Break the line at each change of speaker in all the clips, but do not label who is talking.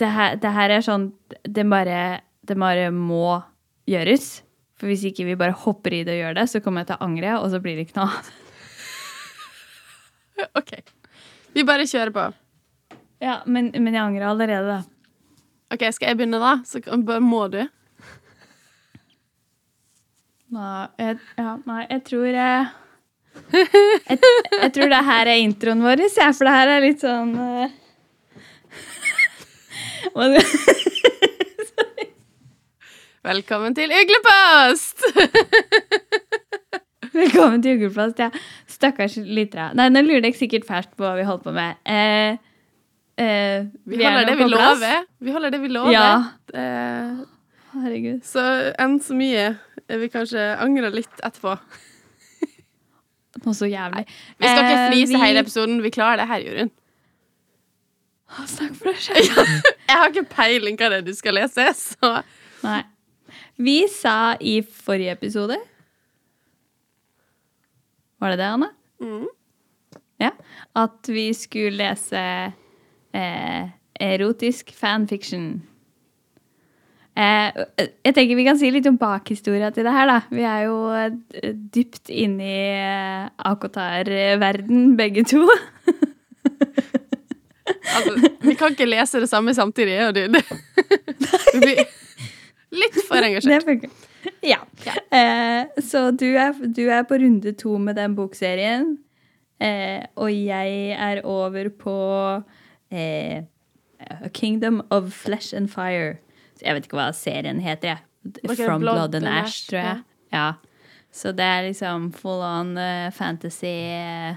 det her, det her er sånn det bare, det bare må gjøres. For hvis ikke vi bare hopper i det og gjør det, så kommer jeg til å angre, og så blir det ikke noe av.
OK. Vi bare kjører på.
Ja, men, men jeg angrer allerede, da.
OK, skal jeg begynne, da? Så må du.
Nei, jeg, ja, nei, jeg tror jeg, jeg Jeg tror det her er introen vår, ja, for det her er litt sånn eh,
Velkommen til Uglepost!
Velkommen til Uglepost, Ja. Stakkars lyttere. Nei, nå lurer dere sikkert fælt på hva vi holder på med. Eh, eh,
Vi
vi
holder det vi
plass.
lover. Vi holder det vi lover.
Ja.
Eh,
Herregud.
så enn så mye er vi kanskje angrer litt etterpå.
Noe så jævlig.
Vi skal ikke
Eh,
fnise
vi-
hele episoden. Vi klarer det her, Jorunn.
Snakk for deg selv.
Jeg har ikke peiling hva det er du skal lese, så
Nei. Vi sa i forrige episode Var det det, Anne?
Mm.
Ja. At vi skulle lese eh, erotisk fanfiction. Eh, jeg tenker Vi kan si litt om bakhistoria til det her. da. Vi er jo eh, dypt inne i eh, Akotar-verden, begge to.
altså, Vi kan ikke lese det samme samtidig, og det, det, det blir litt for engasjert.
Ja. Ja. Eh, så du er, du er på runde to med den bokserien. Eh, og jeg er over på eh, A Kingdom of Flesh and Fire. Så Jeg vet ikke hva serien heter. jeg. From
Blood
and Ash, tror jeg. Ja. Så det er liksom full on eh, fantasy eh,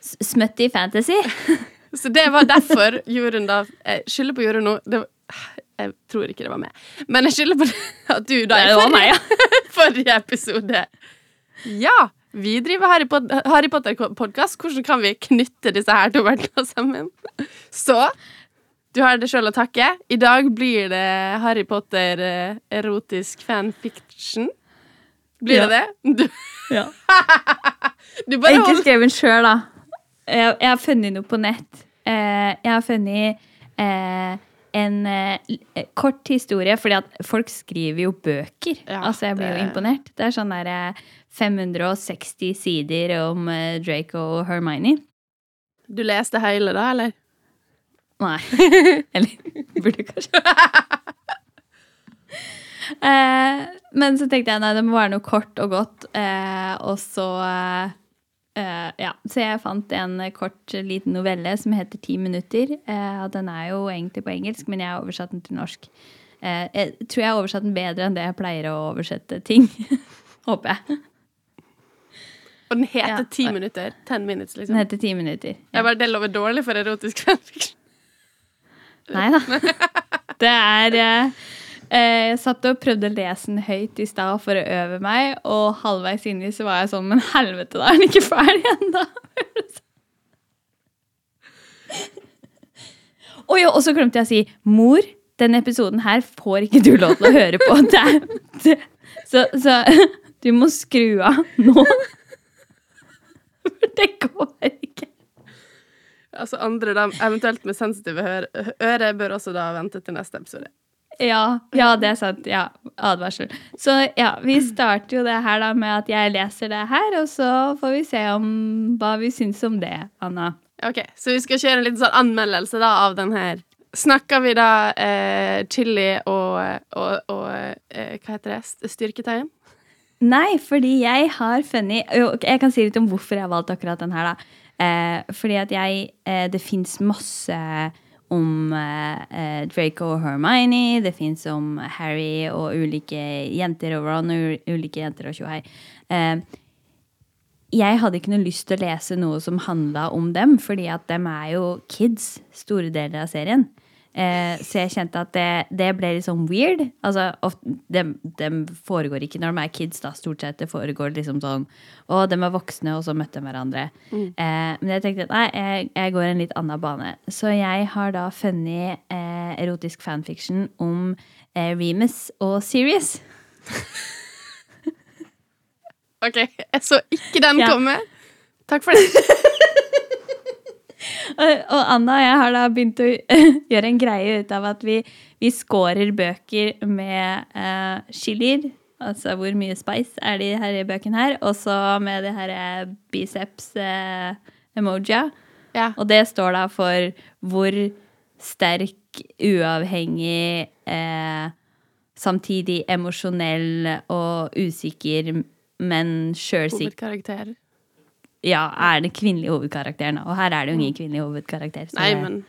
Smutty fantasy.
Så det var derfor Jorunn da Jeg skylder på Jorunn nå. Det var, jeg tror ikke det var meg. Men jeg skylder på at du da i
meg,
forrige, forrige episode Ja! Vi driver Harry, Pot Harry Potter-podkast. Hvordan kan vi knytte disse her to verdenene sammen? Så du har det sjøl å takke. I dag blir det Harry Potter eh, fanfiction. Blir
Ja.
det det? Du,
Ja.
du bare
Ikke skrevet sjøl, da. Jeg, jeg har funnet noe på nett. Eh, jeg har funnet eh, en eh, kort historie, fordi at folk skriver jo bøker.
Ja,
altså, jeg blir jo imponert. Det er sånn der eh, 560 sider om eh, Draco og Hermione.
Du leste hele, da, eller?
Nei. Eller burde kanskje. eh, men så tenkte jeg nei, det må være noe kort og godt. Eh, og så eh, eh, Ja. Så jeg fant en kort liten novelle som heter Ti minutter. Uh, den er jo egentlig på engelsk, men jeg har oversatt den til norsk. Uh, jeg tror jeg har oversatt den bedre enn det jeg pleier å oversette ting. Håper jeg.
Og den heter
Ja.
ti minutter. Ten minutes, liksom.
Den heter Ti minutter.
Jeg bare, Det lover dårlig for erotisk fanfiction.
Nei da. Det er eh, eh, Jeg satt og prøvde å lese den høyt i stad for å øve meg, og halvveis inni så var jeg sånn Men helvete, da er den ikke ferdig ennå! og, jo, og så glemte jeg å si Mor, denne episoden her får ikke du lov til å høre på. Det det, så, så du må skru av nå. For det går ikke.
Altså Andre, da, eventuelt med sensitive øre, bør også da vente til neste episode.
Ja, ja, det er sant. Ja, advarsel. Så ja, vi starter jo det her da med at jeg leser det her, og så får vi se om hva vi syns om det, Anna.
Ok, Så vi skal kjøre en liten sånn anmeldelse da av den her. Snakker vi da eh, chili og, og, og eh, hva heter det? Styrketegn?
Nei, fordi jeg har funnet Jeg kan si litt om hvorfor jeg har valgt akkurat den her, da. Eh, fordi at jeg eh, Det fins masse om eh, eh, Draco og Hermione. Det fins om Harry og ulike jenter og Ron og ulike jenter og tjohei. Eh, jeg hadde ikke noe lyst til å lese noe som handla om dem, fordi at dem er jo kids store deler av serien. Eh, så jeg kjente at det, det ble litt sånn weird. Altså, ofte, de, dem foregår ikke når de er kids, da. Stort sett. Det foregår liksom sånn Å, de er voksne, og så møtte de hverandre. Eh, men jeg tenkte at nei, jeg, jeg går en litt annen bane. Så jeg har da funnet eh, erotisk fanfiction om eh, Remus og Sirius.
OK, jeg så ikke den
Ja.
komme. Takk for det.
Og Anna og jeg har da begynt å gjøre en greie ut av at vi, vi scorer bøker med uh, chilier. Altså hvor mye spice er det i bøkene bøken her. Og så med det her eh, biceps-emoja.
Ja.
Og det står da for hvor sterk, uavhengig, eh, samtidig emosjonell og usikker, men sjølsikker
Hovedkarakter.
Ja, er det kvinnelige hovedkarakteren. Og her er det jo ingen kvinnelig hovedkarakter. så
Nei, men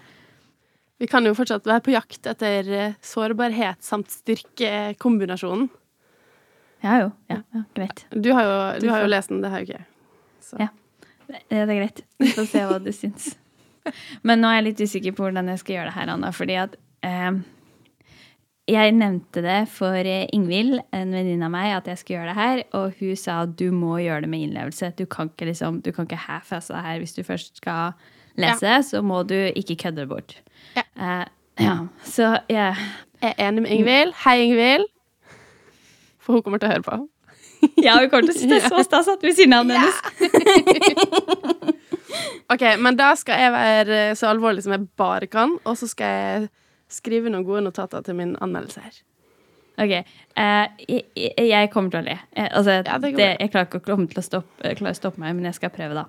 vi kan jo fortsatt være på jakt etter eh, sårbarhet samt styrkekombinasjonen.
Ja jo. Ja, ja greit.
Du har jo,
Du
har jo lest den, det har jo ikke jeg.
Ja. Ja, det er greit. Vi får se hva du syns. Men nå er jeg litt usikker på hvordan jeg skal gjøre det her, Anna. Fordi at eh, jeg nevnte det for eh, Ingvild, en venninne av meg, at jeg skulle gjøre det her. Og hun sa at du må gjøre det med innlevelse. Du kan ikke, liksom, du kan ikke half-asse det her. Hvis du først skal lese, så må du ikke kødde det bort.
Ja.
Uh, ja. Så jeg
Jeg er enig med Ingvild. Hei, Ingvild. For hun kommer til å høre på.
Ja, hun kommer til å synes det er så stas at vi sier navnet hennes.
Ok, men da skal jeg være så alvorlig som jeg bare kan, og så skal jeg skrive noen gode notater til min anmeldelse her.
Ok, Uh, jeg, jeg- jeg kommer til å le. Eh, altså,
Ja, det
det, jeg klarer ikke å komme til å stoppe, eh, å stoppe meg, men jeg skal prøve, da.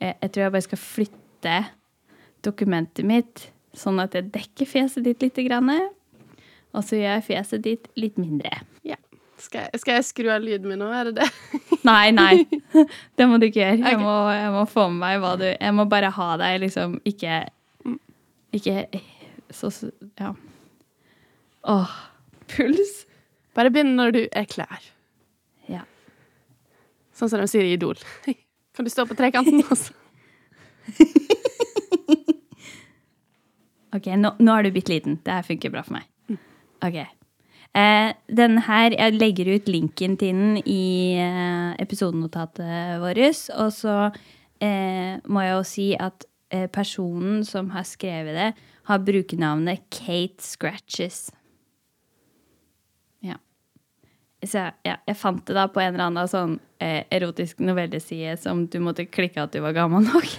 Eh, jeg tror jeg bare skal flytte dokumentet mitt sånn at jeg dekker fjeset ditt litt. Grann, og så gjør jeg fjeset ditt litt mindre.
Ja. Skal jeg, skal jeg skru av lyden min nå, er det det?
Nei, nei. Det må du ikke gjøre. Jeg må, jeg må få med meg hva du Jeg må bare ha deg liksom ikke Ikke så Ja. Åh. Puls.
Bare begynn når du er klar.
Ja.
Sånn som de sier i Idol. Kan du stå på trekanten? også?
Ok, nå, nå er du bitte liten. Det her funker bra for meg. Ok. Eh, den her, Jeg legger ut linken til den i eh, episodenotatet vårt. Og så eh, må jeg jo si at eh, personen som har skrevet det, har brukenavnet Kate Scratches. Ja. Så ja, jeg fant det da på en eller annen sånn eh, erotisk novelleside som du måtte klikke at du var gammel nok.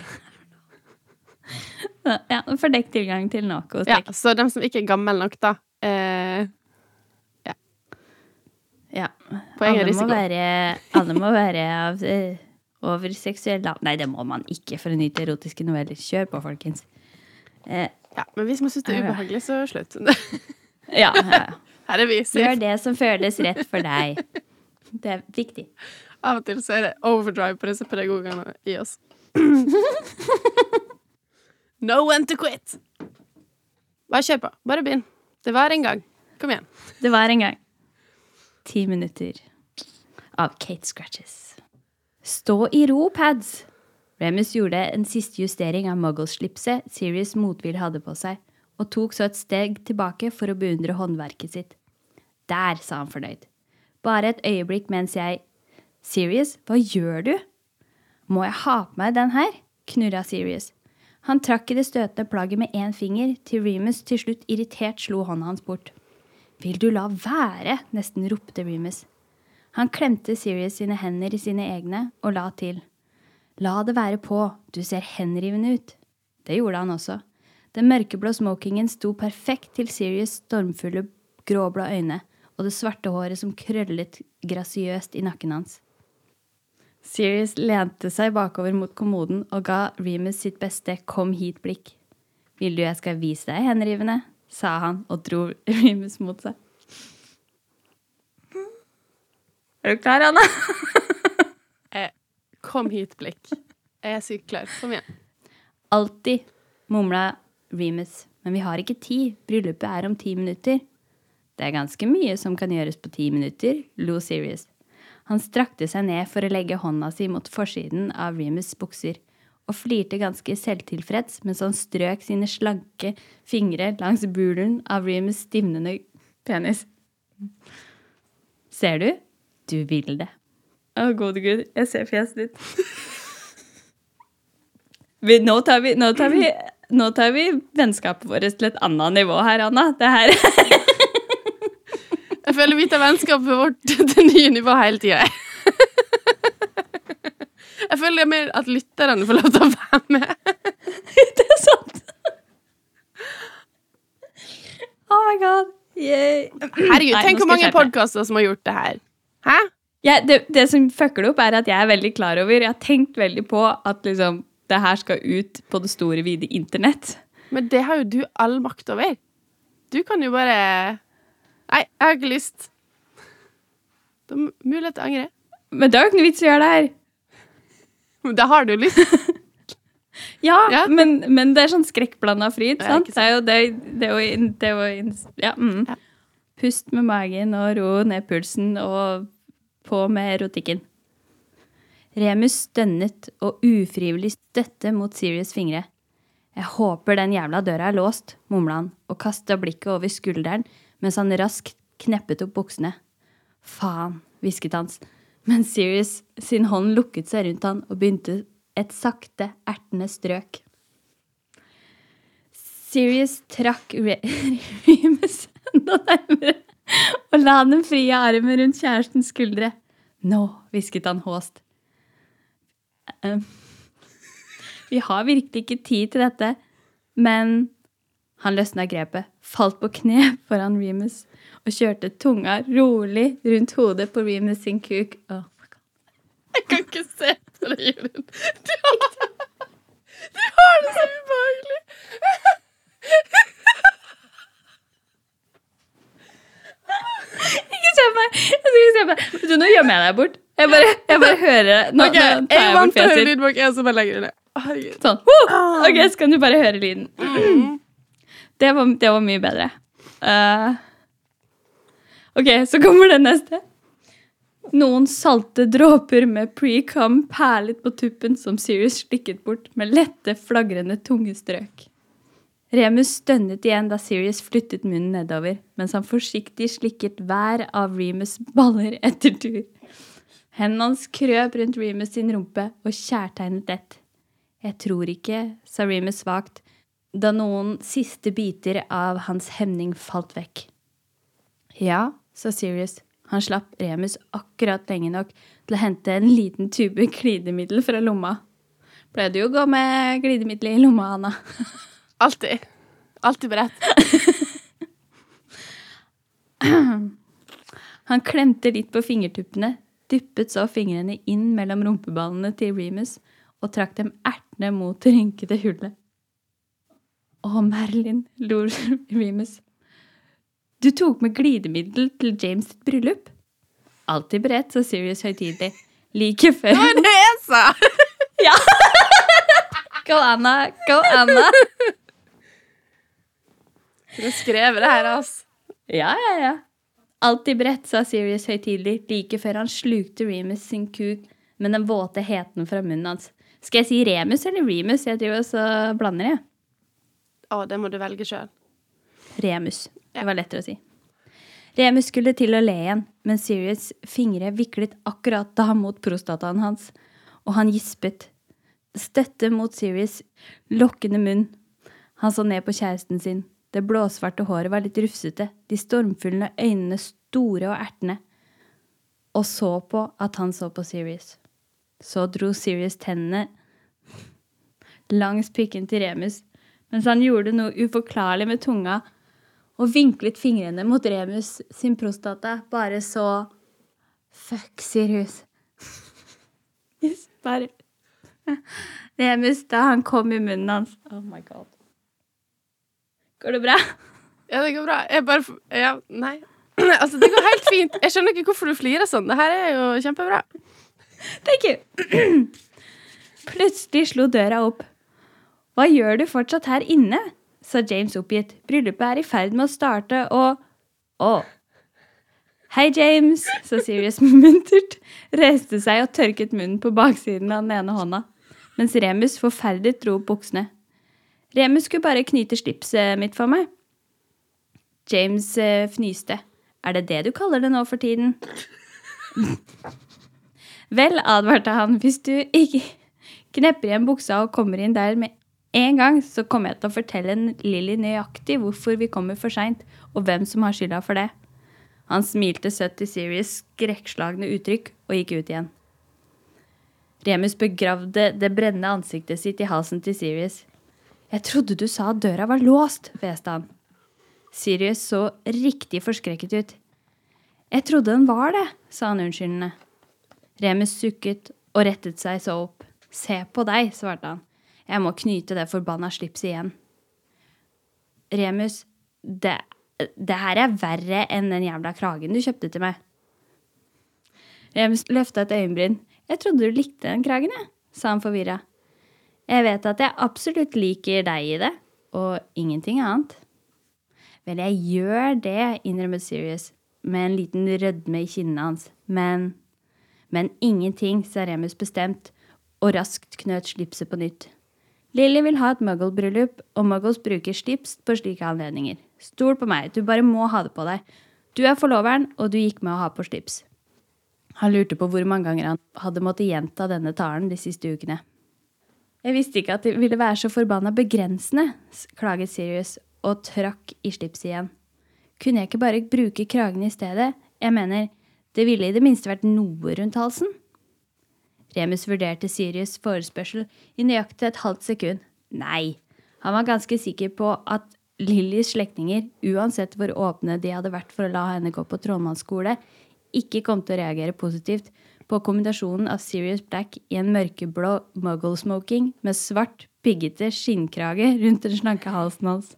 ja, Fordekt tilgang til noe.
Ja,
Ja.
så dem som ikke er gammel nok, da. Eh,
ja.
På egen
alle,
risiko.
må være, alle må være av eh, over seksuell lav... Nei, det må man ikke for å nyte erotiske noveller. Kjør på, folkens. Eh,
ja, men hvis man syns det er ubehagelig, så slutt.
ja, ja.
Her er vi
Gjør det som føles rett for deg. Det er viktig.
Av og til så er det overdrive på disse pedagogene i oss. no one to quit! Bare kjør på. Bare begynn. Det var en gang. Kom igjen.
Det var en gang. Ti minutter av Kate Scratches. Stå i ro, pads! Remus gjorde en siste justering av Muggle-slipset Sirius motvill hadde på seg, og tok så et steg tilbake for å beundre håndverket sitt. Der, sa han fornøyd. Bare et øyeblikk mens jeg Sirius, hva gjør du? Må jeg ha på meg den her? knurra Sirius. Han trakk i det støtende plagget med én finger, til Remus til slutt irritert slo hånda hans bort. Vil du la være? nesten ropte Remus. Han klemte Sirius sine hender i sine egne og la til. La det være på, du ser henrivende ut. Det gjorde han også. Den mørkeblå smokingen sto perfekt til Sirius' stormfulle gråblå øyne og det svarte håret som krøllet grasiøst i nakken hans. Sirius lente seg bakover mot kommoden og ga Remus sitt beste kom hit-blikk. Vil du jeg skal vise deg henrivende? sa han og dro Remus mot seg. Er du klar, Anna?
Kom hit, blikk. Jeg er sykt klar. Kom igjen.
Alltid, mumla Remus. Men vi har ikke tid. Bryllupet er om ti minutter. Det er ganske mye som kan gjøres på ti minutter, lo Sirius. Han strakte seg ned for å legge hånda si mot forsiden av Remus' bukser, og flirte ganske selvtilfreds mens han strøk sine slanke fingre langs bulen av Remus' stivnende penis. Ser du? Du vil det. Å, gode gud, jeg ser fjeset ditt. Vi, nå, tar vi, nå, tar vi, nå tar vi vennskapet vårt til et annet nivå her, Anna. Det her
Jeg føler vi tar vennskapet vårt til nye nivå hele tida. Jeg føler det er mer at lytterne får lov til å være med.
det er sant. Oh my god. Yay.
Herregud, tenk hvor mange podkaster som har gjort det her. Hæ?
Ja, det, det som fucker det opp, er at jeg er veldig klar over Jeg har tenkt veldig på at liksom, det her skal ut på det store, vide internett.
Men det har jo du all makt over. Du kan jo bare Nei, jeg har ikke lyst. Det er mulighet til å angre.
Men det er jo ikke noe vits i å gjøre det her.
Men da har du lyst.
Ja,
Ja.
Men, men det er sånn skrekkblanda fryd. Sant? Det er jo det, det, er jo, det er jo ja, mm.
Ja.
Pust med magen og ro ned pulsen og på med erotikken. Remus stønnet og ufrivillig støtte mot Sirius fingre. Jeg håper den jævla døra er låst, mumla han og kasta blikket over skulderen mens han raskt kneppet opp buksene. Faen, hvisket Hans, men Sirius sin hånd lukket seg rundt han og begynte et sakte, ertende strøk. Sirius trakk Remus enda nærmere og la den frie armen rundt kjærestens skuldre. Nå, hvisket han håst. «Eh, Vi har virkelig ikke tid til dette, men Han løsna grepet, falt på kne foran Remus og kjørte tunga rolig rundt hodet på Remus sin kuk. Oh,
Jeg kan ikke se på det, Jørund. Du har, du har det så ubehagelig.
Ikke se meg! Jeg skal ikke se deg. Vet du, nå gjemmer jeg deg bort. Jeg bare, jeg bare hører. Nå,
okay,
nå tar jeg
vant til å høre som bare legger det ned.
Sånn. Oh, Ok, så kan du bare høre lyden. Det var, det var mye bedre. Uh, ok, så kommer det neste. Noen salte dråper med pre-cum perlet på tuppen som Sirius slikket bort med lette, flagrende tungestrøk. Remus stønnet igjen da Sirius flyttet munnen nedover, mens han forsiktig slikket hver av Remus' baller etter tur. Hendene hans krøp rundt Remus sin rumpe og kjærtegnet lett. Jeg tror ikke, sa Remus svakt, da noen siste biter av hans hemning falt vekk. Ja, sa Sirius. Han slapp Remus akkurat lenge nok til å hente en liten tube glidemiddel fra lomma. Pleide jo å gå med glidemiddel i lomma, Anna.
Alltid. Alltid beredt.
Han klemte litt på fingertuppene, dyppet så fingrene inn mellom rumpeballene til Remus og trakk dem ertende mot det rynkete hullet. Å, Merlin, lo Remus. Du tok med glidemiddel til James sitt bryllup? Alltid beredt, sa Sirius høytidelig. Like før
Det var det jeg sa!
Ja! Go, Anna. Go, Anna.
Du har skrevet det her, altså.
Ja, ja, ja. Alltid bredt, sa Sirius høytidelig, like før han slukte Remus sin kuk med den våte heten fra munnen hans. Skal jeg si Remus eller Remus? Jeg driver også blander, jeg.
Å, det må du velge sjøl.
Remus. Det var lettere å si. Remus skulle til å le igjen, men Sirius fingre viklet akkurat da mot prostataen hans, og han gispet. Støtte mot Sirius' lokkende munn. Han så ned på kjæresten sin. Det blåsvarte håret var litt rufsete, de stormfulle øynene store og ertende. Og så på at han så på Sirius. Så dro Sirius tennene langs pikken til Remus, mens han gjorde noe uforklarlig med tunga og vinklet fingrene mot Remus sin prostata, bare så Fuck, Sirius. Remus, da han kom i munnen hans. Oh my god. Går det bra?
Ja, det går bra. Jeg bare Ja, nei. Altså, det går helt fint. Jeg skjønner ikke hvorfor du flirer sånn. Det her er jo kjempebra.
Thank you. Plutselig slo døra opp. Hva gjør du fortsatt her inne? sa James oppgitt. Bryllupet er i ferd med å starte, og Å. Hei, James, sa Sirius muntert, reiste seg og tørket munnen på baksiden av den ene hånda, mens Remus forferdet dro opp buksene. Remus skulle bare knyte slipset mitt for meg. James eh, fnyste. Er det det du kaller det nå for tiden? Vel, advarte han, hvis du ikke knepper igjen buksa og kommer inn der med en gang, så kommer jeg til å fortelle Lilly nøyaktig hvorfor vi kommer for seint, og hvem som har skylda for det. Han smilte søtt til Sirius skrekkslagne uttrykk og gikk ut igjen. Remus begravde det brennende ansiktet sitt i halsen til Sirius. Jeg trodde du sa at døra var låst, hveste han. Sirius så riktig forskrekket ut. Jeg trodde den var det, sa han unnskyldende. Remus sukket og rettet seg så opp. Se på deg, svarte han. Jeg må knyte det forbanna slipset igjen. Remus, det, det her er verre enn den jævla kragen du kjøpte til meg. Remus løfta et øyenbryn. Jeg trodde du likte den kragen, jeg, sa han forvirra. Jeg vet at jeg absolutt liker deg i det, og ingenting annet. Vel, jeg gjør det, innrømmet Sirius, med en liten rødme i kinnene hans. Men Men ingenting, sa Remus bestemt, og raskt knøt slipset på nytt. Lilly vil ha et muggle-bryllup, og muggles bruker slips på slike anledninger. Stol på meg, du bare må ha det på deg. Du er forloveren, og du gikk med å ha på slips. Han lurte på hvor mange ganger han hadde måttet gjenta denne talen de siste ukene. Jeg visste ikke at det ville være så forbanna begrensende, klaget Sirius og trakk i slipset igjen. Kunne jeg ikke bare bruke kragen i stedet? Jeg mener, det ville i det minste vært noe rundt halsen. Remus vurderte Sirius' forespørsel i nøyaktig et halvt sekund. Nei, han var ganske sikker på at Lillys slektninger, uansett hvor åpne de hadde vært for å la henne gå på trollmannsskole, ikke kom til å reagere positivt på kombinasjonen av Sirius Black i en mørkeblå muggle-smoking med svart, piggete skinnkrage rundt den slanke halsen hans.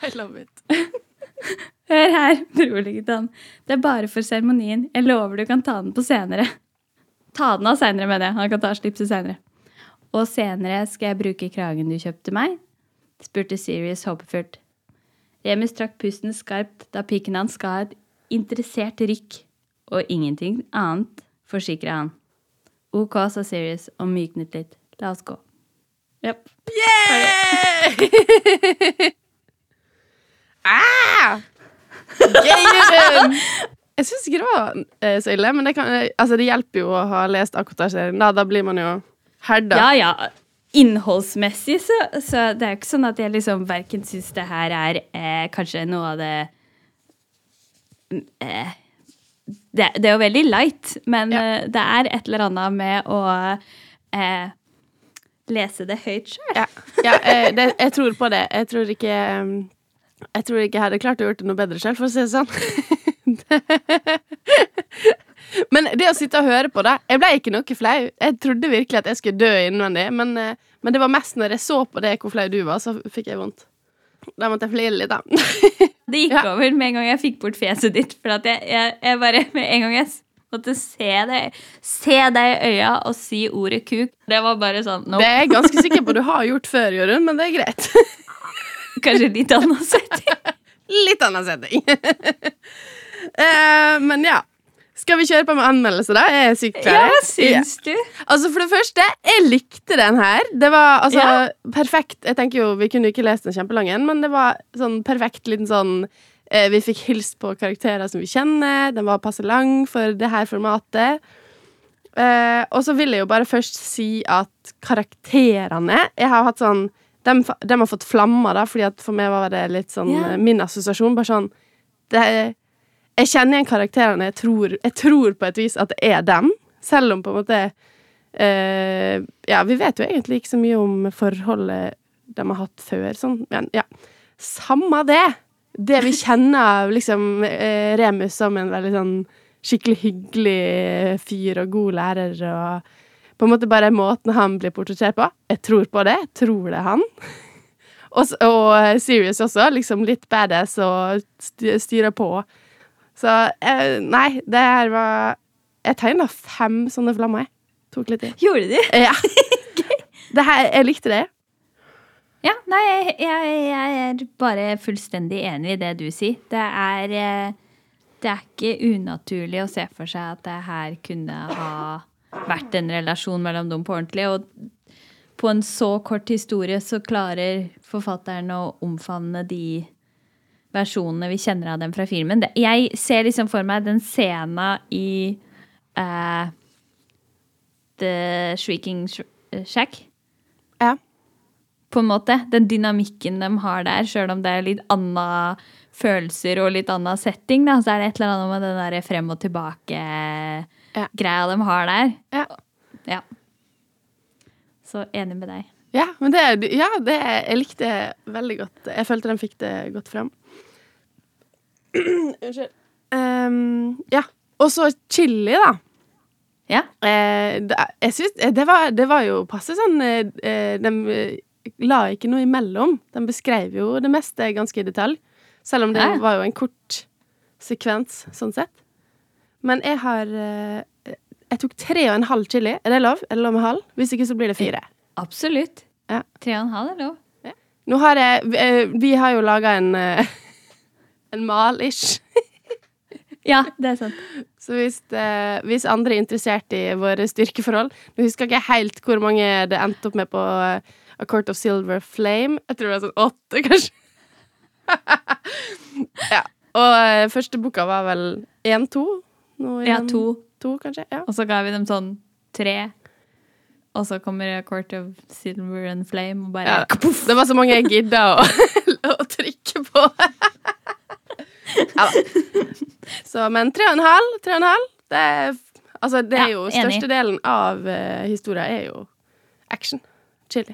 I love it.
Hør her, beroliget han. Det er bare for seremonien. Jeg lover du kan ta den på senere. Ta den av senere, mener jeg. Han kan ta slipset senere. Og senere skal jeg bruke kragen du kjøpte meg? spurte Sirius håpefullt. Remus trakk pusten skarpt da piken hans ga et interessert rykk. Og ingenting annet, forsikra han. Ok, sa Serious og myknet litt. La oss gå. Japp.
Yeah! ah! Gøyeren! Jeg syns ikke det var eh, så ille, men det, kan, eh, altså, det hjelper jo å ha lest Akotar-serien. Da, da blir man jo herda.
Ja, ja. Innholdsmessig så, så det er jo ikke sånn at jeg liksom verken syns det her er eh, kanskje noe av det mm, eh, det, det er jo veldig light, men
Ja.
eh, det er et eller annet med å eh, lese det høyt sjøl.
Ja, ja eh, det, jeg tror på det. Jeg tror ikke um, Jeg tror ikke jeg hadde klart å gjort det noe bedre selv, for å si det sånn. men det å sitte og høre på det Jeg ble ikke noe flau. Jeg trodde virkelig at jeg skulle dø innvendig, men, eh, men det var mest når jeg så på det hvor flau du var, så fikk jeg vondt. Da måtte jeg flire litt, da.
Det gikk
Ja.
over med en gang jeg fikk bort fjeset ditt. For jeg, jeg, jeg bare Med en gang jeg måtte se deg Se deg i øya og si ordet kuk, det var bare sånn
Det er jeg ganske sikker på du har gjort før, Jørund, men det er greit.
Kanskje litt annen setting.
Litt annen setting. uh, men ja. Skal vi kjøre på med anmeldelse, da? Jeg er sykt klar.
Ja, syns du?
Altså, for det første, jeg likte den her. Det var altså
Ja.
perfekt. Jeg tenker jo, Vi kunne ikke lest den kjempelang en, men det var sånn perfekt liten sånn eh, Vi fikk hilst på karakterer som vi kjenner. Den var passe lang for det her formatet. Eh, og så vil jeg jo bare først si at karakterene Jeg har hatt sånn De, de har fått flammer, da, fordi at for meg var det litt sånn
Ja.
eh, min assosiasjon. Bare sånn det, Jeg kjenner igjen karakterene. Jeg tror, jeg tror på et vis at det er dem. Selv om på en måte Uh, Ja, vi vet jo egentlig ikke så mye om forholdet de har hatt før, sånn, men ja. Samme det! Det vi kjenner av liksom uh, Remus som en veldig sånn skikkelig hyggelig fyr og god lærer og på en måte bare måten han blir portrettert på. Jeg tror på det. Tror det er han. Og, og Sirius også. Liksom litt badass og styrer på. Så eh, nei, det her var Jeg tegna fem sånne flammer. Tok litt tid.
Gjorde du?
Ja. Det her, jeg likte det.
Ja, nei, jeg, jeg, jeg er bare fullstendig enig i det du sier. Det er eh, Det er ikke unaturlig å se for seg at det her kunne ha vært en relasjon mellom dem på ordentlig. Og på en så kort historie så klarer forfatteren å omfavne de versjonene vi kjenner av dem fra filmen. Jeg ser liksom for meg den scena i uh, The Shrieking Sh- Shack
Ja.
på en måte. Den dynamikken de har der, sjøl om det er litt anna følelser og litt anna setting, da, så er det et eller annet med den der frem og tilbake-greia de har der.
Ja.
Ja. Så enig med deg.
Ja, men det, ja, det Jeg likte det veldig godt. Jeg følte den fikk det godt fram. Unnskyld. Um, ja. Og så chili, da.
Ja.
Eh, det, jeg synes, eh, det, var, det var jo passe sånn eh, eh, De eh, la ikke noe imellom. De beskrev jo det meste ganske i detalj. Selv om det
Ja.
var jo en kort sekvens, sånn sett. Men jeg har eh, Jeg tok tre og en halv chili. Er det lov? Er det lov med halv? Hvis ikke så blir det fire.
Absolutt.
Ja.
Tre og en halv er lov.
Nå har jeg eh, Vi har jo laga en eh, En mal-ish.
Ja, det er sant.
Så hvis, det, hvis andre er interessert i våre styrkeforhold Nå husker jeg ikke helt hvor mange det endte opp med på eh, A Court of Silver Flame. Jeg tror det var sånn åtte, kanskje. ja. Og eh, første boka var vel én-to?
Ja, to.
To, kanskje? Ja.
Og så ga vi dem sånn tre. Og så kommer A Court of Silver and Flame og bare
ja. Det var så mange jeg gidda å, å trykke på. ja da. Så, men tre og en halv, tre og en halv det er, Altså, det er
Ja,
jo
enig.
Størstedelen av uh, historia er jo action. Chili.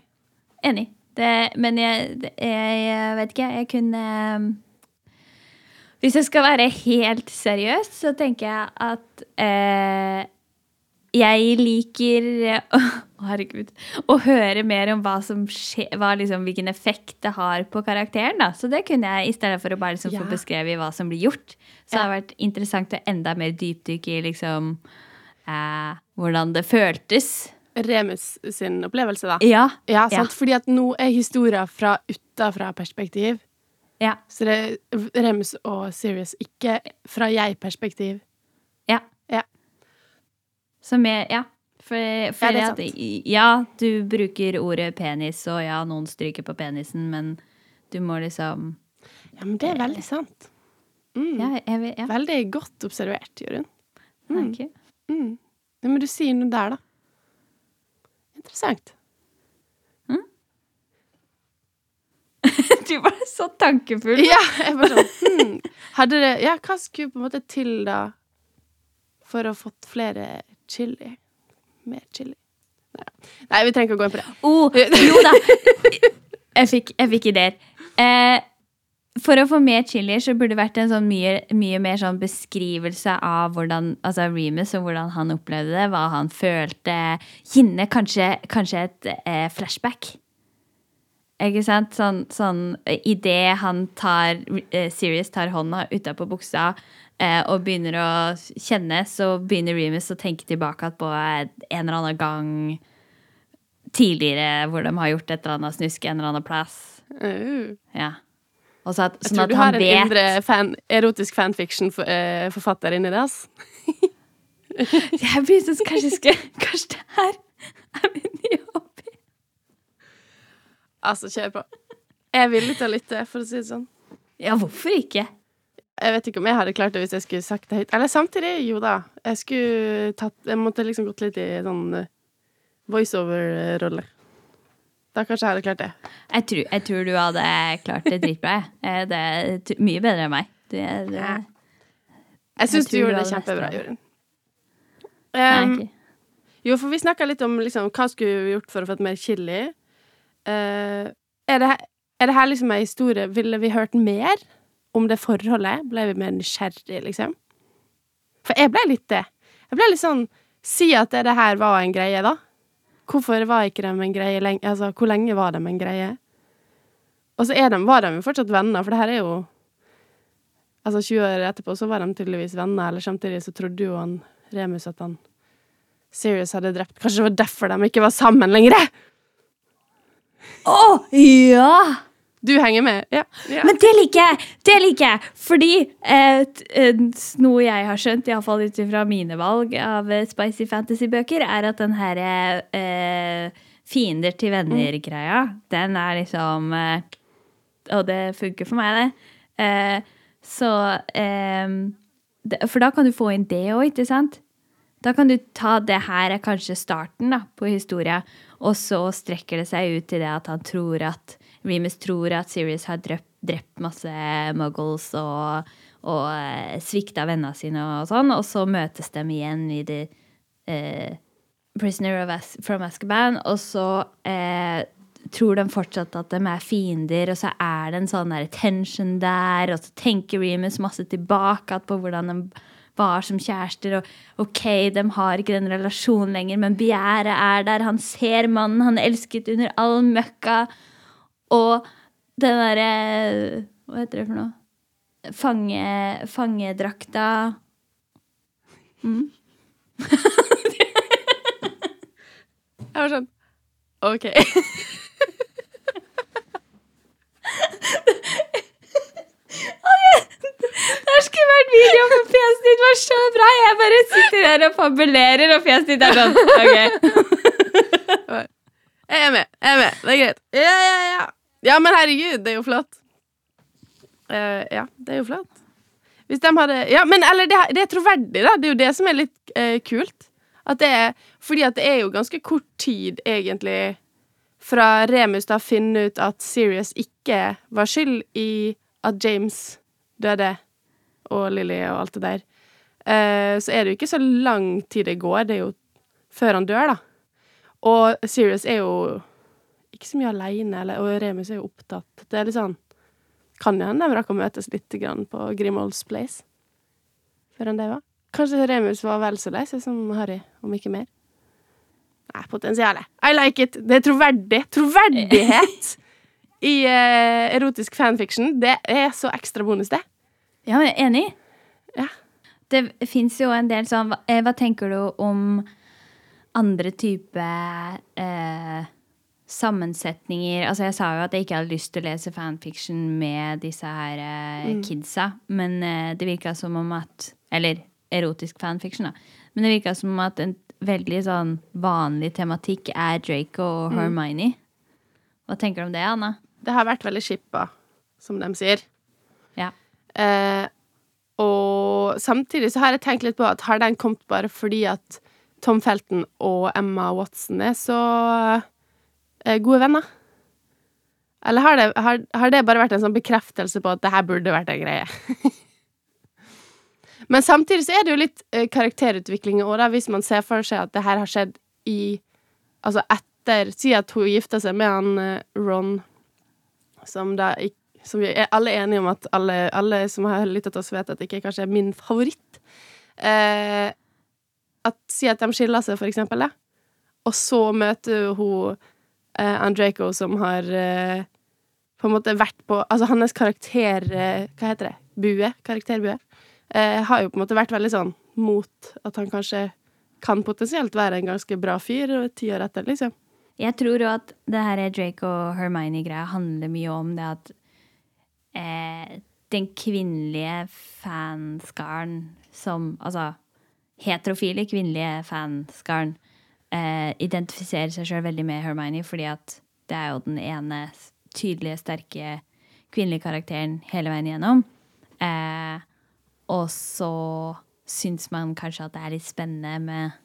Enig. Det, men jeg, det- jeg, vet ikke, jeg kunne Hvis jeg skal være helt seriøs, så tenker jeg at eh, jeg liker herregud. Å høre mer om hva som skjer, hva liksom, hvilken effekt det har på karakteren. Da. Så det kunne jeg, i stedet for å bare liksom,
Ja.
få beskrevet hva som blir gjort. Så det
Ja.
har vært interessant å enda mer dypdykke i liksom eh, hvordan det føltes.
Remus sin opplevelse, da.
Ja.
Ja, sant?
Ja.
Fordi at nå er historia fra utafra perspektiv.
Ja.
Så det er Remus og Sirius, ikke fra jeg-perspektiv.
Ja.
Ja.
Som er Ja. For, for
det er
at, ja, du bruker ordet penis, og ja, noen stryker på penisen, men du må liksom
Ja, men det er veldig sant. Mm.
Ja, jeg ja.
Veldig godt observert, Jørund.
Mm. Takk.
Mm. Ja, men du sier noe der, da. Interessant.
Du var så tankefull.
Ja, jeg var sånn hmm. Hadde det Ja, hva skulle på en måte til, da, for å fått flere chili? Mer chili? Nei, Nei vi trenger ikke å gå inn på det.
Oh, jo da! Jeg fikk, jeg fikk ideer. Eh, for å få mer chili så burde det vært en sånn mye, mye mer sånn beskrivelse av hvordan altså Remus og hvordan han opplevde det, hva han følte. Ginne kanskje, kanskje et eh, flashback. Ikke sant? Sånn, sånn Idet han tar eh, Sirius tar hånda utapå buksa og begynner å kjenne, så begynner Remus å tenke tilbake på en eller annen gang tidligere hvor de har gjort et eller annet snusk en eller annen plass.
Uh.
Ja. Og så at,
Jeg
sånn
tror du har en
vet
indre fan, erotisk fanfiction-forfatter inni det, ass.
Jeg begynte kanskje skal, Kanskje det her er min nye hobby.
Altså, kjør på. Jeg er villig til å lytte, for å si det sånn.
Ja, hvorfor ikke?
Jeg vet ikke om jeg hadde klart det hvis jeg skulle sagt det høyt. Eller samtidig, jo da. Jeg skulle tatt Jeg måtte liksom gått litt i sånn eh, voiceover-rolle. Da kanskje jeg hadde klart det.
Jeg tror, jeg tror du hadde klart det dritbra. jeg. Eh, Det er mye bedre enn meg. Det, du
Ja. Jeg syns du
du
gjorde det kjempebra. Jorunn. Um, jo, for vi snakka litt om liksom, hva skulle vi gjort for å få et mer chili. Uh, er, det, er det her liksom ei historie Ville vi hørt mer om det forholdet? Ble vi mer nysgjerrig, liksom? For jeg ble litt det. Jeg ble litt sånn Si at det, her var en greie, da. Hvorfor var ikke de en greie lenge? Altså, hvor lenge var de en greie? Og så de, var de jo fortsatt venner, for det her er jo Altså, 20 år etterpå så var de tydeligvis venner, eller samtidig så trodde jo han Remus at han Serious hadde drept Kanskje det var derfor de ikke var sammen lenger?
Å, ja!
Du henger med? Ja. ja.
Men det liker jeg! Det liker jeg! Fordi eh, eh, noe jeg har skjønt, iallfall ut ifra mine valg av eh, spicy fantasy-bøker, er at den her eh, fiender til venner-greia, den er liksom eh, Og det funker for meg, det. Eh, så det, For da kan du få inn det òg, ikke sant? Da kan du ta det her er kanskje starten da, på historia, og så strekker det seg ut til det at han tror at Remus tror at Sirius har drept, drept masse muggles og, og eh, svikta vennene sine og sånn, og så møtes de igjen i The eh, Prisoner As from Azkaban, og så eh, tror de fortsatt at de er fiender, og så er det en sånn der tension der, og så tenker Remus masse tilbake på hvordan de var som kjærester, og OK, de har ikke den relasjonen lenger, men begjæret er der. Han ser mannen han elsket under all møkka, og den derre Hva heter det for noe? Fange, fangedrakta mm.
Jeg var sånn OK.
Det har vært video, for fjeset ditt var så bra. Jeg bare sitter der og fabulerer, og fjeset ditt er sånn. Ok.
Jeg er med. Jeg er med. Det er greit. Ja, ja, ja. Ja, men herregud, det er jo flott. Uh, ja, det er jo flott. Hvis de hadde Ja, men eller det, det er troverdig, da. Det er jo det som er litt uh, kult. At det er Fordi at det er jo ganske kort tid, egentlig, fra Remus da finner ut at Sirius ikke var skyld i at James døde, og Lily og alt det der. uh, så er det jo ikke så lang tid det går. Det er jo før han dør, da. Og Sirius er jo ikke så mye aleine, og Remus er jo opptatt. Det er litt sånn Kan jo hende de rakk å møtes litt grann på Grimolds Place før han var. Kanskje Remus var vel så lei seg som Harry, om ikke mer. Nei, potensialet. I like it. Det er troverdig. Troverdighet i uh, erotisk fanfiction. Det er så ekstra bonus, det.
Ja, men jeg er enig.
Ja.
Det fins jo en del sånn hva, eh, hva tenker du om andre type eh, sammensetninger Altså, jeg sa jo at jeg ikke hadde lyst til å lese fanfiction med disse her eh, kidsa, men eh, det virka som om at Eller erotisk fanfiction, da. Men det virka som om at en veldig sånn vanlig tematikk er Draco og Hermione. Hva tenker du om det, Anna?
Det har vært veldig shippa, som de sier.
Ja.
Eh, og samtidig så har jeg tenkt litt på at har den kommet bare fordi at Tom Felton og Emma Watson er så gode venner? Eller har det, har, har det bare vært en sånn bekreftelse på at det her burde vært en greie? Men samtidig så er det jo litt eh, karakterutvikling òg, da, hvis man ser for seg at det her har skjedd i Altså etter Si at hun gifta seg med han eh, Ron, som da ikke Som vi er alle enige om at alle, alle som har lytta til oss, vet at det ikke kanskje er min favoritt. Eh, at Si at de skiller seg, for eksempel, da. Og så møter hun eh, Andraco, som har eh, på en måte vært på Altså hans karakter eh, Hva heter det? Bue? Karakterbue? Har jo på en måte vært veldig sånn mot at han kanskje kan potensielt være en ganske bra fyr ti år etter, liksom.
Jeg tror jo at det her Drake og Hermione-greia handler mye om det at eh, den kvinnelige fanskaren som Altså heterofile kvinnelige fanskaren eh, identifiserer seg sjøl veldig med Hermione, fordi at det er jo den ene tydelige, sterke kvinnelige karakteren hele veien igjennom. Eh, og så syns man kanskje at det er litt spennende med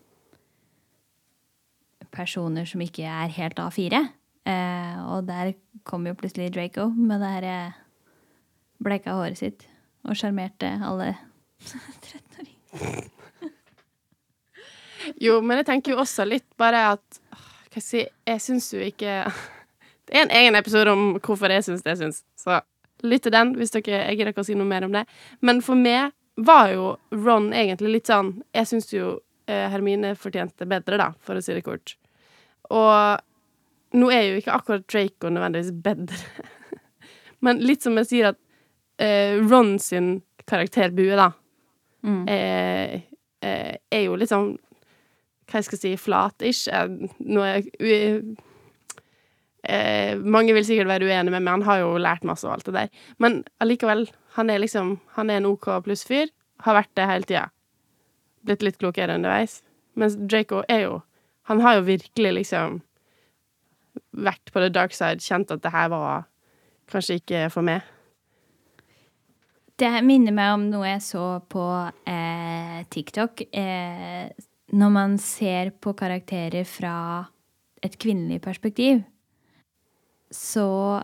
personer som ikke er helt A4. Eh, og der kom jo plutselig Draco med det her eh, bleika håret sitt og sjarmerte alle 13-åringer.
Jo, men jeg tenker jo også litt bare at Hva skal jeg si Jeg syns jo ikke Det er en egen episode om hvorfor jeg syns det jeg syns, så lytt til den hvis dere jeg gidder ikke å si noe mer om det. Men for meg var jo Ron egentlig litt sånn Jeg syns jo eh, Hermine fortjente bedre, da, for å si det kort. Og nå er jo ikke akkurat Draco nødvendigvis bedre. Men litt som jeg sier at eh, Ron sin karakterbue, da,
Mm.
eh, eh, er jo sånn Hva jeg skal si flat-ish. Nå er u- eh, Mange vil sikkert være uenige med meg, han har jo lært masse og alt det der. Men allikevel, han er liksom Han er en OK pluss fyr. Har vært det hele tida. Blitt litt klokere underveis. Mens Draco er jo Han har jo virkelig liksom vært på the dark side, kjent at det her var kanskje ikke for meg.
Det minner meg om noe jeg så på eh, TikTok. Eh, når man ser på karakterer fra et kvinnelig perspektiv, så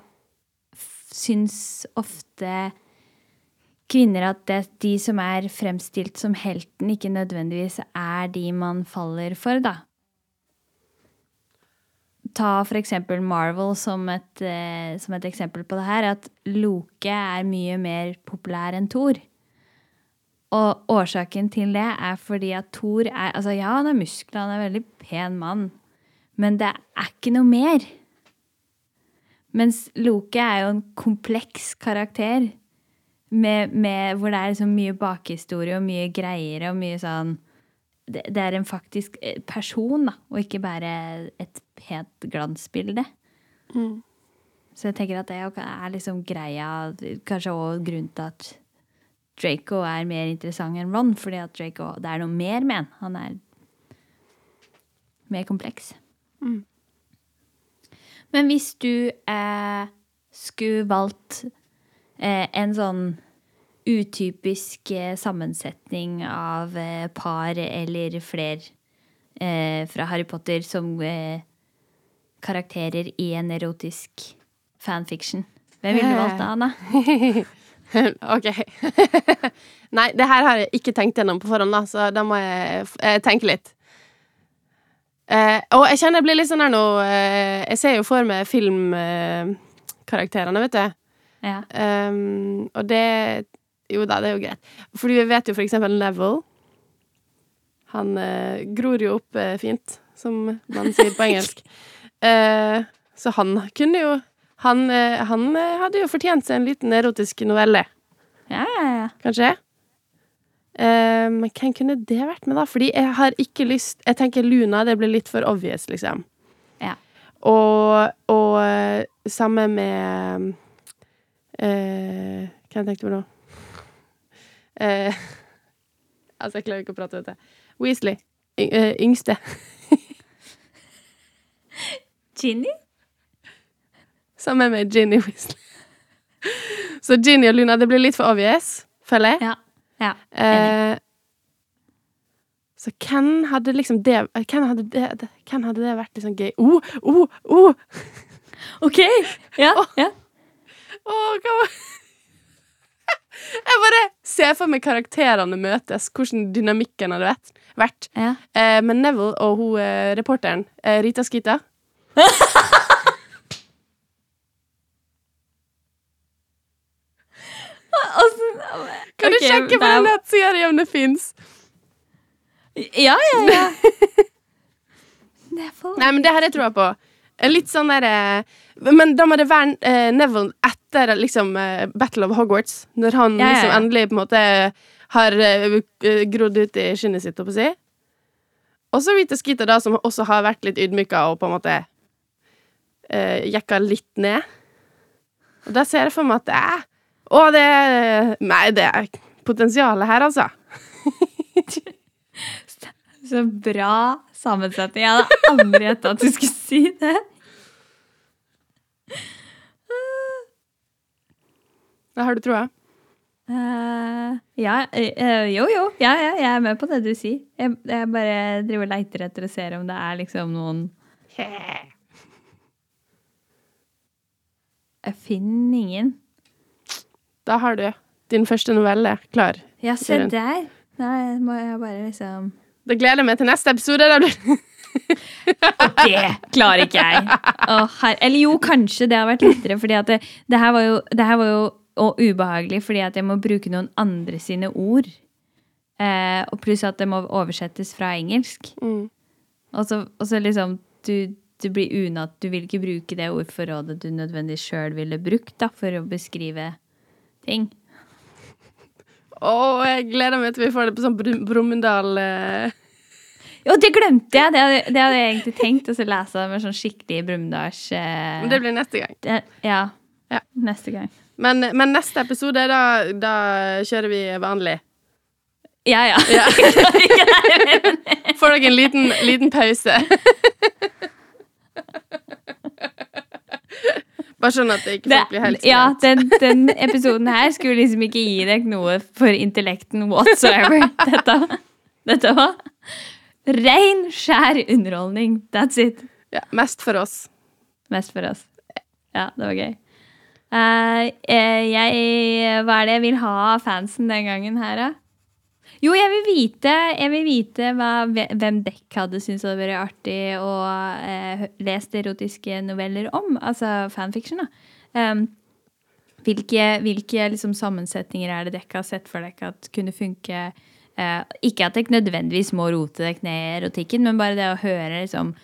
syns ofte kvinner at det, de som er fremstilt som helten, ikke nødvendigvis er de man faller for, da. ta for eksempel Marvel som et, eh, som et eksempel på det her, at Loke er mye mer populær enn Thor. Og årsaken til det er fordi at Thor er Altså, ja, han har muskler, han er en veldig pen mann, men det er ikke noe mer. Mens Loke er jo en kompleks karakter med, med, hvor det er liksom mye bakhistorie og mye greier og mye sånn det, det er en faktisk eh, person, da, og ikke bare et pent glansbilde.
Mm.
Så jeg tenker at det er liksom greia Kanskje òg grunnen til at Draco er mer interessant enn Ron, fordi at Draco, det er noe mer med han. Han er mer kompleks.
Mm.
Men hvis du eh, skulle valgt eh, en sånn utypisk eh, sammensetning av eh, par eller fler eh, fra Harry Potter som eh, karakterer i en erotisk fanfiction, hvem ville du valgt da, Anna?
OK. Nei, det her har jeg ikke tenkt gjennom på forhånd, da, så da må jeg f- eh, tenke litt. Eh, og jeg kjenner jeg blir litt sånn her nå eh, Jeg ser jo for meg filmkarakterene, vet du.
Ja.
Um, og det Jo da, det er jo greit. Fordi vi vet jo for eksempel Neville. Han eh, gror jo opp eh, fint, som man sier på engelsk. Eh, så han kunne jo Han, eh, han eh, hadde jo fortjent seg en liten erotisk novelle,
Ja, ja, ja.
kanskje. Men hvem kunne det vært med, da? Fordi jeg har ikke lyst Jeg tenker Luna, det blir litt for obvious, liksom.
Ja.
Og, og samme med uh, Hva tenkte jeg på nå? Uh, altså, jeg klarer ikke å prate, vet du. Weasley. Y uh, yngste.
Ginny?
Sammen med Ginny Weasley. Så Ginny og Luna, det blir litt for obvious, føler jeg.
Ja. ja.
Eh, så hvem hadde liksom det Hvem hadde det, hvem hadde det vært liksom gøy? Oh, oh, oh!
OK! Ja, ja.
oh, hva var Jeg bare ser for meg karakterene møtes, hvordan dynamikken hadde vært.
ja.
Eh, men Neville og hun eh, reporteren, eh, Rita Skeeter Kan du sjekke på den nettsida om det fins?
Ja, ja, ja.
Nei, men det har jeg troa på. Eh, Litt sånn derre Men da må det være eh, Neville etter liksom eh, Battle of Hogwarts. Når han
Ja, ja,
liksom endelig på en måte har eh, eh, grodd ut i skinnet sitt, holdt på å si. Og så Rita Skeeter, da, som også har vært litt ydmyka og på en måte eh, jekka litt ned. Og da ser jeg for meg at det er Å, det Nei, det er potensialet her, altså.
Så bra sammensetning. Jeg hadde aldri gjetta at du skulle si det.
Hva har du troa?
Uh, ja, uh, jo, jo. Ja, ja, jeg er med på det du sier. Jeg, jeg bare driver og leiter etter og ser om det er liksom noen Jeg finner ingen.
Da har du din første novelle klar.
Ja, se der. Da må jeg bare liksom
Da gleder jeg meg til neste episode. Da blir
Det klarer ikke jeg. Oh, eller jo, kanskje det har vært lettere, fordi at det, det her var jo, det her var jo og ubehagelig fordi at jeg må bruke noen andre sine ord. Eh, og pluss at det må oversettes fra engelsk.
Mm.
Og så, og så liksom du, du blir unatt. Du vil ikke bruke det ordforrådet du nødvendigvis sjøl ville brukt da, for å beskrive ting.
Å, jeg gleder meg til vi får det på sånn Brum- Brumunddal eh.
Jo, det glemte jeg! Det hadde, det hadde jeg egentlig tenkt. å lese med sånn skikkelig Brumunddals eh,
Men det blir neste gang.
det, ja.
Ja.
Neste gang.
Men, men neste episode, da, da kjører vi vanlig.
Ja, ja.
Ja. Får dere en liten, liten pause. Bare sånn at det ikke
Det,
blir helt
ja, den, den episoden her skulle liksom ikke gi deg noe for intellekten whatsoever. Dette, dette var ren, skjær underholdning. That's it.
Ja, mest for oss.
Mest for oss. Ja, det var gøy. Eh, jeg Hva er det jeg vil ha av fansen den gangen her, da? Jo, jeg vil vite, jeg vil vite hva, hvem dekk hadde syntes hadde vært artig å eh, lest erotiske noveller om. Altså fanfiction, da. Um, hvilke hvilke liksom, sammensetninger er det dere har sett for dere at kunne funke? Eh, ikke at dere nødvendigvis må rote dere ned i erotikken, men bare det å høre liksom,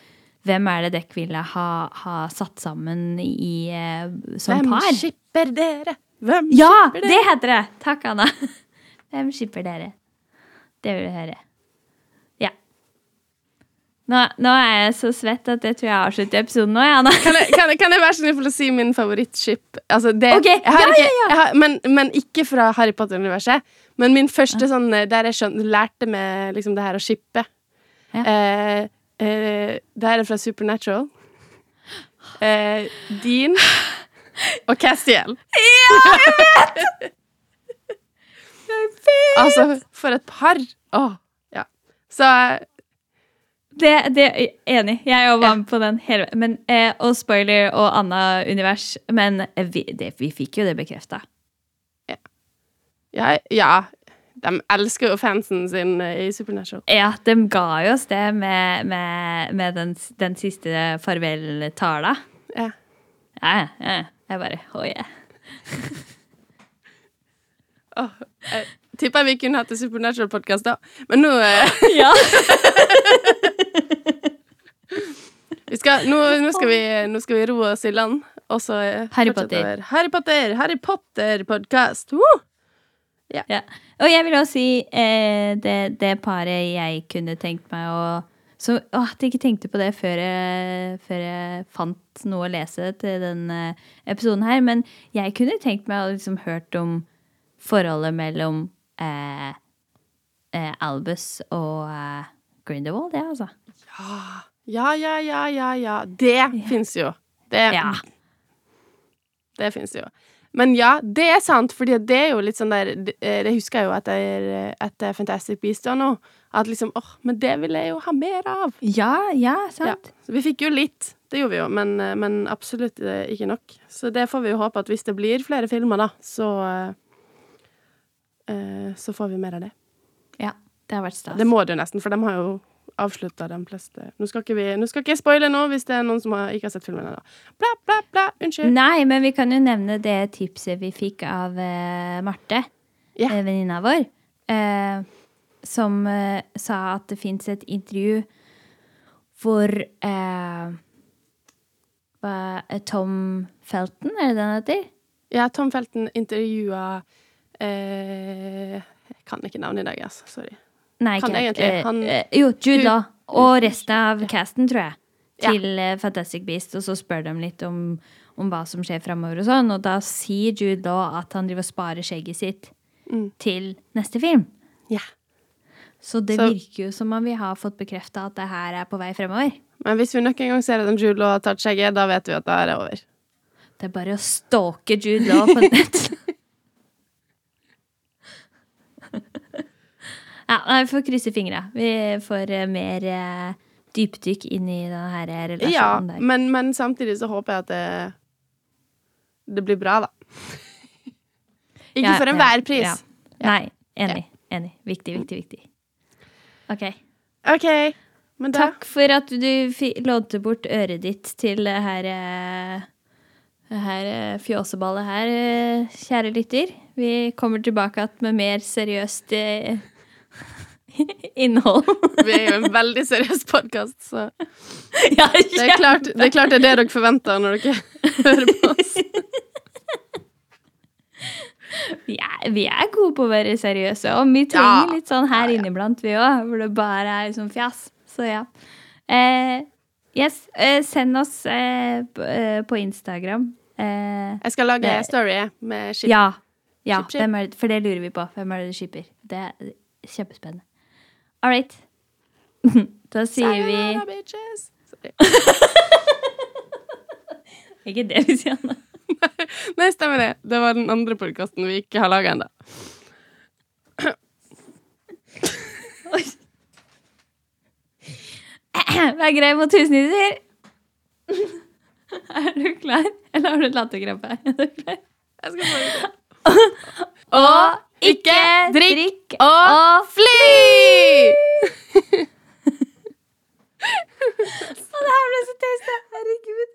hvem er det dere ville ha, ha satt sammen i, eh, som
Hvem
par?
skipper dere? Hvem
Ja,
skipper
det heter det! Takk, Anna. Hvem skipper dere? Det vil jeg høre. Ja. Nå, nå er jeg så svett at jeg tror jeg avslutter episoden nå, Ja.
Kan jeg, kan, jeg, kan jeg være så snill å si min favorittskip? Altså det,
Ok, ja,
ikke,
ja, ja.
Har, men, men ikke fra Harry Potter-universet. Men min første sånn eh, der jeg skjønte, lærte med liksom det her å shippe.
Ja.
Eh, eh, det her er fra Supernatural. Eh, Dean og Castiel. Altså, for et par! Åh, ja. Så
Det, det er Enig. Jeg òg var med på den hele men, eh, Og spoiler og Anna-univers. Men eh, vi, det, vi fikk jo det bekrefta.
ja, ja. De elsker jo fansen sin eh, i Supernatural.
Ja, de ga jo oss det med, med, med den, den siste farvel-tala.
Ja,
ja, ja. Jeg bare oh yeah.
Jeg tipper vi kunne hatt en Supernatural-podkast da. Men nå, eh,
Ja.
vi skal, nå, nå, skal vi, nå skal vi roe oss i land. Og så eh,
Harry Potter.
Harry Potter! Harry Potter-podkast! Woo!
Ja. Og jeg vil også si eh, det, det paret jeg kunne tenkt meg å så, å, At jeg ikke tenkte på det før jeg, før jeg fant noe å lese til den eh, episoden her. Men jeg kunne tenkt meg å liksom hørt om forholdet mellom eh, eh, Albus og eh, Grindelwald, det, altså.
Ja, ja, ja, ja, ja. Det fins jo. Det,
Ja.
det fins jo. Men ja, det er sant, fordi det er jo litt sånn der Det, eh, husker jeg jo etter, etter Fantastic Beasts og nå. At liksom åh, men det vil jeg jo ha mer av.
Ja, ja,
Ja.
sant.
Så vi fikk jo litt, det gjorde vi jo, men, eh, men absolutt eh, ikke nok. Så det får vi jo håpe at hvis det blir flere filmer, da, så Så får vi mer av det.
Ja, det har vært stas.
Det må det jo nesten, for de har jo avslutta de fleste Nå skal vi, nå skal ikke jeg spoile nå, hvis det er noen som har, ikke har sett filmen ennå. Bla, bla, bla. Unnskyld.
Nei, men vi kan jo nevne det tipset vi fikk av uh, Marte,
yeah.
eh, venninna vår, uh, som uh, sa at det fins et intervju hvor eh, eh, Tom Felton, er det han heter?
Ja, Tom Felton intervjua eh, Jeg kan ikke navnet i dag, altså. Sorry.
Nei,
Han
ikke
egentlig,
eh,
han-
eh, Jo, Jude Law. Og resten av casten, tror jeg. Til ja. Fantastic Beast. Og så spør de litt om, om hva som skjer framover og sånn. Og da sier Jude Law at han driver og sparer skjegget sitt
Mm.
til neste film.
Ja.
Så det
Så-
virker jo som om vi har fått bekrefta at det her er på vei fremover.
Men hvis vi nok en gang ser at Jude Law har tatt skjegget, da vet vi at det her er over.
Det er bare å stalke Jude Law på nett. ja, vi får krysse fingra. Vi får eh, mer eh, dypdykk inn i denne relasjonen
Ja,
der.
men, men samtidig så håper jeg at det Det blir bra, da. Ikke
Ja,
for
ja,
enhver pris.
ja. Nei, enig. Enig. Viktig, viktig, viktig. OK.
OK.
Takk for at du lånte bort øret ditt til det her, eh, her eh, fjåseballet her, kjære lytter. Vi kommer tilbake med mer seriøst innhold.
Vi er jo en veldig seriøs podkast, så
ja,
det er, klart, det er klart det er det dere forventer når dere hører på oss.
Vi er, vi er gode på å være seriøse, og vi trenger
Ja.
litt sånn her
Ja,
inniblant, vi òg, hvor det bare er sånn fjas. Så ja. Eh, yes, eh, send oss eh, eh, på Instagram. Eh,
Jeg skal lage
Det-
story med skip.
ja. ja
ship,
ship. Er for det lurer vi på. Hvem er det du skipper? Det er kjempespennende. All right. Da sier vi
Sayonara, bitches. Sorry.
Ikke det vi sier nå.
Nei, stemmer det. Det var den andre podkasten vi ikke har laga ennå.
Vær grei mot tusenhyser. Er du klar? Eller har du latterkrampe? Er?
Jeg skal bare
Og
ikke drikk og fly!
Å, det her ble så tøysete. Herregud.